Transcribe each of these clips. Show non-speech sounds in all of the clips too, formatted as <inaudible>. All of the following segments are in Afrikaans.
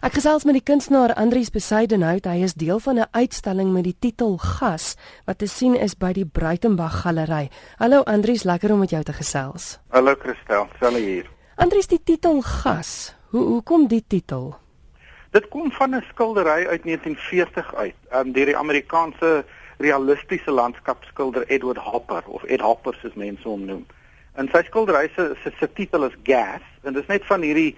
Ek gesels met die kunstenaar Andrius Besaidenhout. Hy is deel van 'n uitstalling met die titel Gas wat te sien is by die Bruitenberg Galery. Hallo Andrius, lekker om met jou te gesels. Hallo Christel, sal hier. Andrius, die titel Gas. Hoe hoe kom die titel? Dit kom van 'n skildery uit 1940 uit, um, deur die Amerikaanse realistiese landskapskilder Edward Hopper of Ed Hopper soos mense hom noem. En sy skildery se se titel is Gas en dit is net van hierdie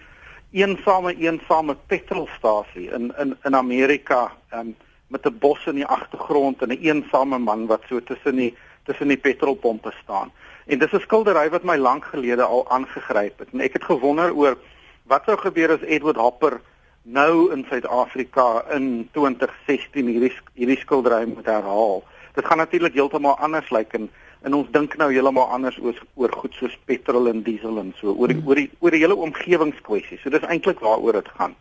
eensame eensame petrolstasie in in in Amerika um, met 'n bos in die agtergrond en 'n eensame man wat so tussen die tussen die petrolpompe staan. En dis 'n skildery wat my lank gelede al aangegryp het. En ek het gewonder oor wat sou gebeur as Edward Hopper nou in Suid-Afrika in 2016 hierdie hierdie skildery moet herhaal. Dit gaan natuurlik heeltemal anders lyk en en ons dink nou heeltemal anders oor oor goed soos petrol en diesel en so oor die, oor die oor die hele omgewingskwessie. So dis eintlik waaroor dit gaan.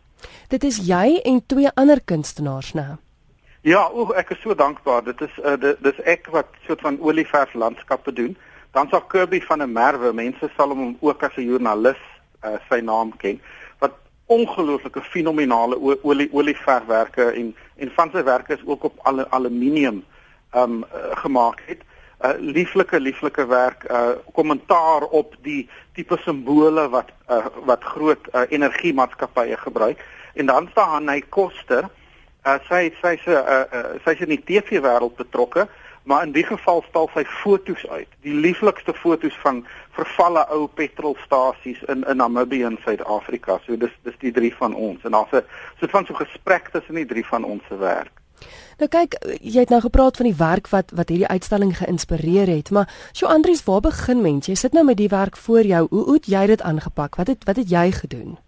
Dit is jy en twee ander kunstenaars nou. Ja, o, ek is so dankbaar. Dit is uh, dit dis ek wat soort van olieverf landskappe doen. Dan sal Kirby van der Merwe, mense sal hom ook as 'n joernalis uh, sy naam ken wat ongelooflike fenominale olie olieverfwerke en en van sy werke is ook op al aluminium um uh, gemaak het uh, lieflike lieflike werk uh kommentaar op die tipe simbole wat uh, wat groot uh, energiemaatskappye gebruik. En dan staan hy Koster uh, sy sy's uh, uh, sy's in die TV wêreld betrokke maar in die geval stal sy fotos uit. Die lieflikste fotos van vervalle ou petrolstasies in in Namibië en Suid-Afrika. So dis dis die drie van ons. En daar's 'n soort van so gesprek tussen die drie van ons se werk Nou kyk, jy het nou gepraat van die werk wat wat hierdie uitstalling geïnspireer het, maar sjo Andries, waar begin mens? Jy sit nou met die werk voor jou. Hoe hoe het jy dit aangepak? Wat het wat het jy gedoen?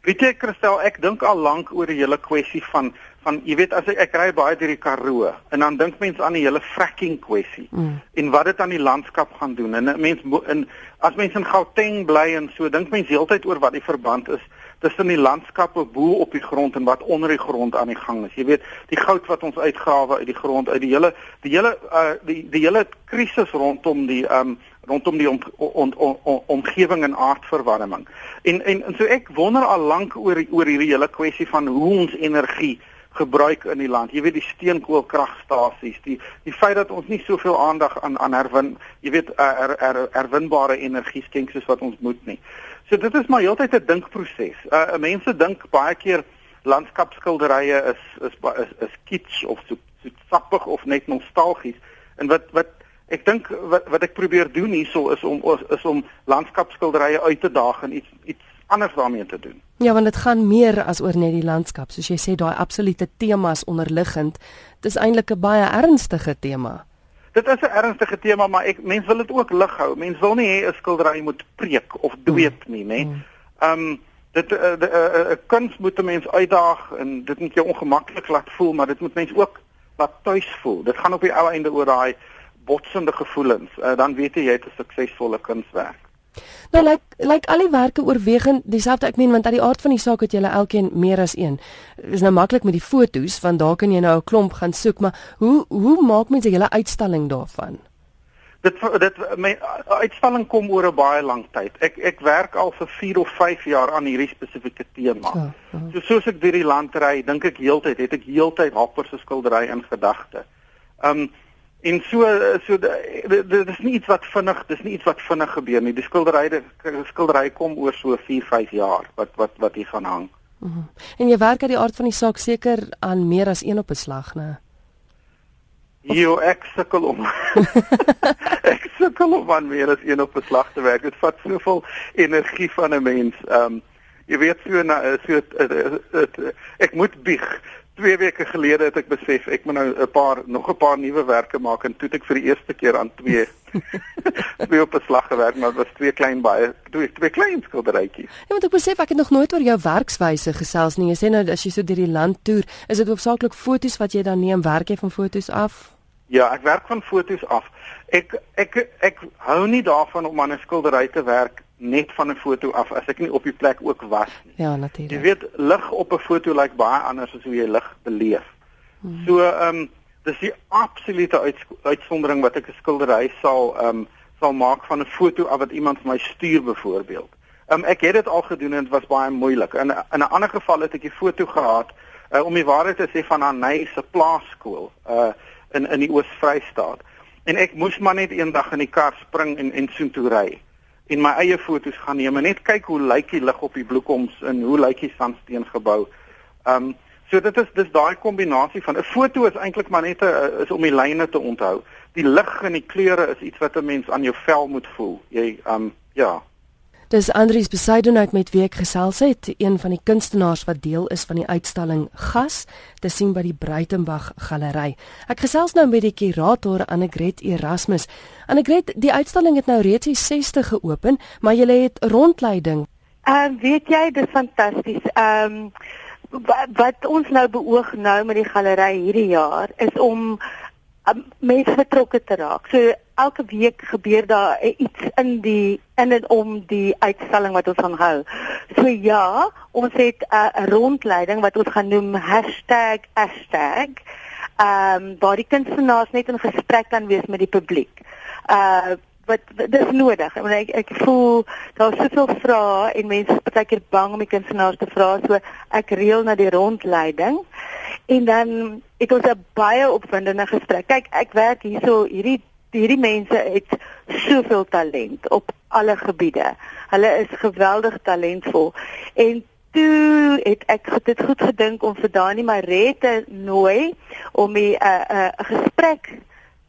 Weet jy Christel, ek dink al lank oor die hele kwessie van van jy weet as ek, ek ry baie deur die Karoo en dan dink mens aan die hele fracking kwessie mm. en wat dit aan die landskap gaan doen. En mens in as mens in Gauteng bly en so dink mens heeltyd oor wat die verband is tussen die landskappe bo op die grond en wat onder die grond aan die gang is. Jy weet, die goud wat ons uitgrawe uit die grond uit die hele die hele uh die die hele krisis rondom die um rondom die om, om, om, om, omgewing en aardverwarming. En, en en so ek wonder al lank oor oor hierdie hele kwessie van hoe ons energie gebruik in die land. Jy weet die steenkoolkragstasies, die die feit dat ons nie soveel aandag aan aan herwin, jy weet uh, er, er, herwinbare energie skenk soos wat ons moet nie. So dit is maar heeltyd 'n dinkproses. Uh mense dink baie keer landskapskilderye is is is, is kitsch of so, so sappig of net nostalgies. En wat wat ek dink wat wat ek probeer doen hierso is om is om landskapskilderye uit te daag en iets iets anders daarmee te doen. Ja, want dit gaan meer as oor net die landskap, soos jy sê daai absolute temas onderliggend. Dit is eintlik 'n baie ernstige tema. Dit is 'n ernstige tema, maar ek mens wil dit ook lig hou. Mens wil nie hê 'n skildery moet preek of dweep nie, nê. Mm. Ehm um, dit 'n uh, uh, uh, uh, kuns moet 'n mens uitdaag en dit moet jou ongemaklik laat voel, maar dit moet mens ook laat tuis voel. Dit gaan op die ou einde oor daai botsende gevoelens. Uh, dan weet jy jy het 'n suksesvolle kunswerk. Nou lyk like, lyk like al die werke oorwegend dieselfde ek meen want uit die aard van die saak het julle elkeen meer as een. Dis nou maklik met die fotos want daar kan jy nou 'n klomp gaan soek, maar hoe hoe maak mense 'n hele uitstalling daarvan? Dit dit my uitstalling kom oor 'n baie lang tyd. Ek ek werk al vir 4 of 5 jaar aan hierdie spesifieke tema. Ja, ja. So soos ek deur die land ry, dink ek heeltyd, het ek heeltyd Hopper se skildery in gedagte. Um En so so dit is nie iets wat vinnig, dis nie iets wat vinnig gebeur nie. Die skilderye skilderye kom oor so 4, 5 jaar wat wat wat hier gaan hang. Mm -hmm. En jy werk uit die aard van die saak seker aan meer as een op 'n slag, né? Jo, ek sukkel om. <laughs> <laughs> ek sukkel om aan meer as een op 'n slag te werk. Dit vat soveel energie van 'n mens. Ehm um, jy weet so na so het, het, het, het, ek moet bieg. 2 weke gelede het ek besef ek moet nou 'n paar nog 'n paar nuwe werke maak en toe het ek vir die eerste keer aan twee <laughs> twee op 'n slag gewerk maar dit was twee klein baie twee twee klein skilderytjies. Ja, want ek besef ek het nog nooit oor jou werkswyse gesels nie. Jy sê nou as jy so deur die land toer, is dit hoofsaaklik fotos wat jy dan neem, werk jy van fotos af? Ja, ek werk van fotos af. Ek ek ek hou nie daarvan om aan 'n skildery te werk net van 'n foto af as ek nie op die plek ook was nie. Ja, natuurlik. Jy weet lig op 'n foto lyk baie anders as hoe jy lig beleef. Hmm. So ehm um, dis die absolute uit, uitsondering wat ek 'n skildery sal ehm um, sal maak van 'n foto af wat iemand vir my stuur byvoorbeeld. Um, ek het dit al gedoen en dit was baie moeilik. In in 'n ander geval het ek 'n foto gehad uh, om die waarheid te sê van Hanay se plaaskool uh in in die Oos-Vrystaat. En ek moes maar net eendag in die kar spring en en soontoe ry en my eie foto's gaan neem en net kyk hoe lyk die lig op die bloekoms en hoe lyk die sandsteensgebou. Um so dit is dis daai kombinasie van 'n foto is eintlik maar net 'n is om die lyne te onthou. Die lig en die kleure is iets wat 'n mens aan jou vel moet voel. Jy um ja. Dis Andrius Besaidenhout met wie ek gesels het, een van die kunstenaars wat deel is van die uitstalling Gas te sien by die Breitenberg Galery. Ek gesels nou met die kurator Annegret Erasmus. Annegret, die uitstalling het nou reeds die 60 geopen, maar jy het rondleiding. Ehm uh, weet jy, dis fantasties. Ehm um, wat ons nou beoog nou met die galery hierdie jaar is om um, mense betrokke te raak. So elke week gebeur daar iets in die in en om die uitstalling wat ons gaan hou. So ja, ons het 'n uh, rondleiding wat ons gaan noem #hashtag. Ehm um, waar die kunstenaars net in gesprek kan wees met die publiek. Uh wat dis nodig. Ek, ek ek voel daar's soveel vrae en mense is baie keer bang om die kunstenaars te vra, so ek reël na die rondleiding. En dan het ons 'n baie opwindende gesprek. Kyk, ek werk hierso hierdie hierdie mense het soveel talent op alle gebiede. Hulle is geweldig talentvol. En toe het ek dit goed gedink om vir Dani Marette nooi om 'n 'n 'n gesprek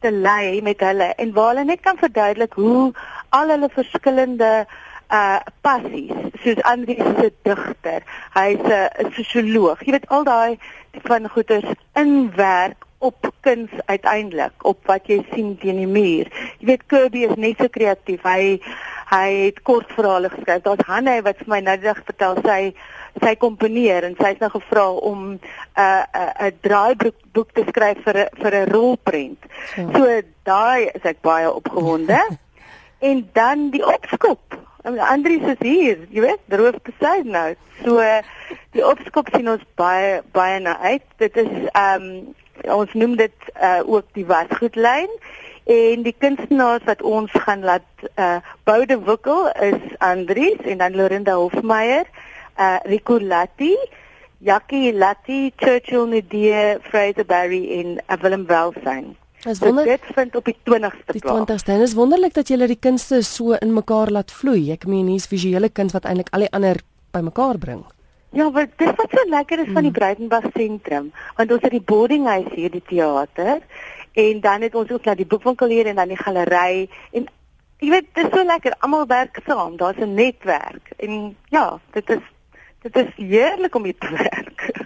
te lei met hulle en waar hulle net kan verduidelik hoe al hulle verskillende uh passies soos Andri is 'n digter hy's 'n sosioloog jy weet al daai van goeders inwerk op kuns uiteindelik op wat jy sien teen die muur. Jy weet Kirby is net so kreatief. Hy hy het kortverhale geskryf. Daar's Hanne wat vir my dag vertel. Sy sy komponeer en sy's nou gevra om 'n uh, 'n 'n draaiboek boek te skryf vir vir 'n rolprent. So, so daai is ek baie opgewonde. <laughs> En dan die opskop. Andries is hier, jy weet, droof besig nou. So die opskop sien ons baie baie na uit. Dit is ehm um, ons noem dit uh, ook die wasgoedlyn en die kunstenaars wat ons gaan laat uh, boude wikkel is Andries en dan Lorinda Hofmeyer, uh, Rico Latti, Jackie Latti, Churchill Nadie, Fraser Barry en uh, Willem Welsyn. Dis wonder dit vind op die 20ste plaas. Die 20ste. En is wonderlik dat julle die kunste so in mekaar laat vloei. Ek meen hier's visuele kuns wat eintlik al die ander bymekaar bring. Ja, wat dis wat so lekker is van die hmm. Breitenberg sentrum, want ons het die boarding house hier, die teater en dan het ons ook na die boekwinkel hier en dan die galery en jy weet, dit is so lekker, almal werk saam. Daar's 'n netwerk en ja, dit is dit is heerlik om hier te <laughs> werk.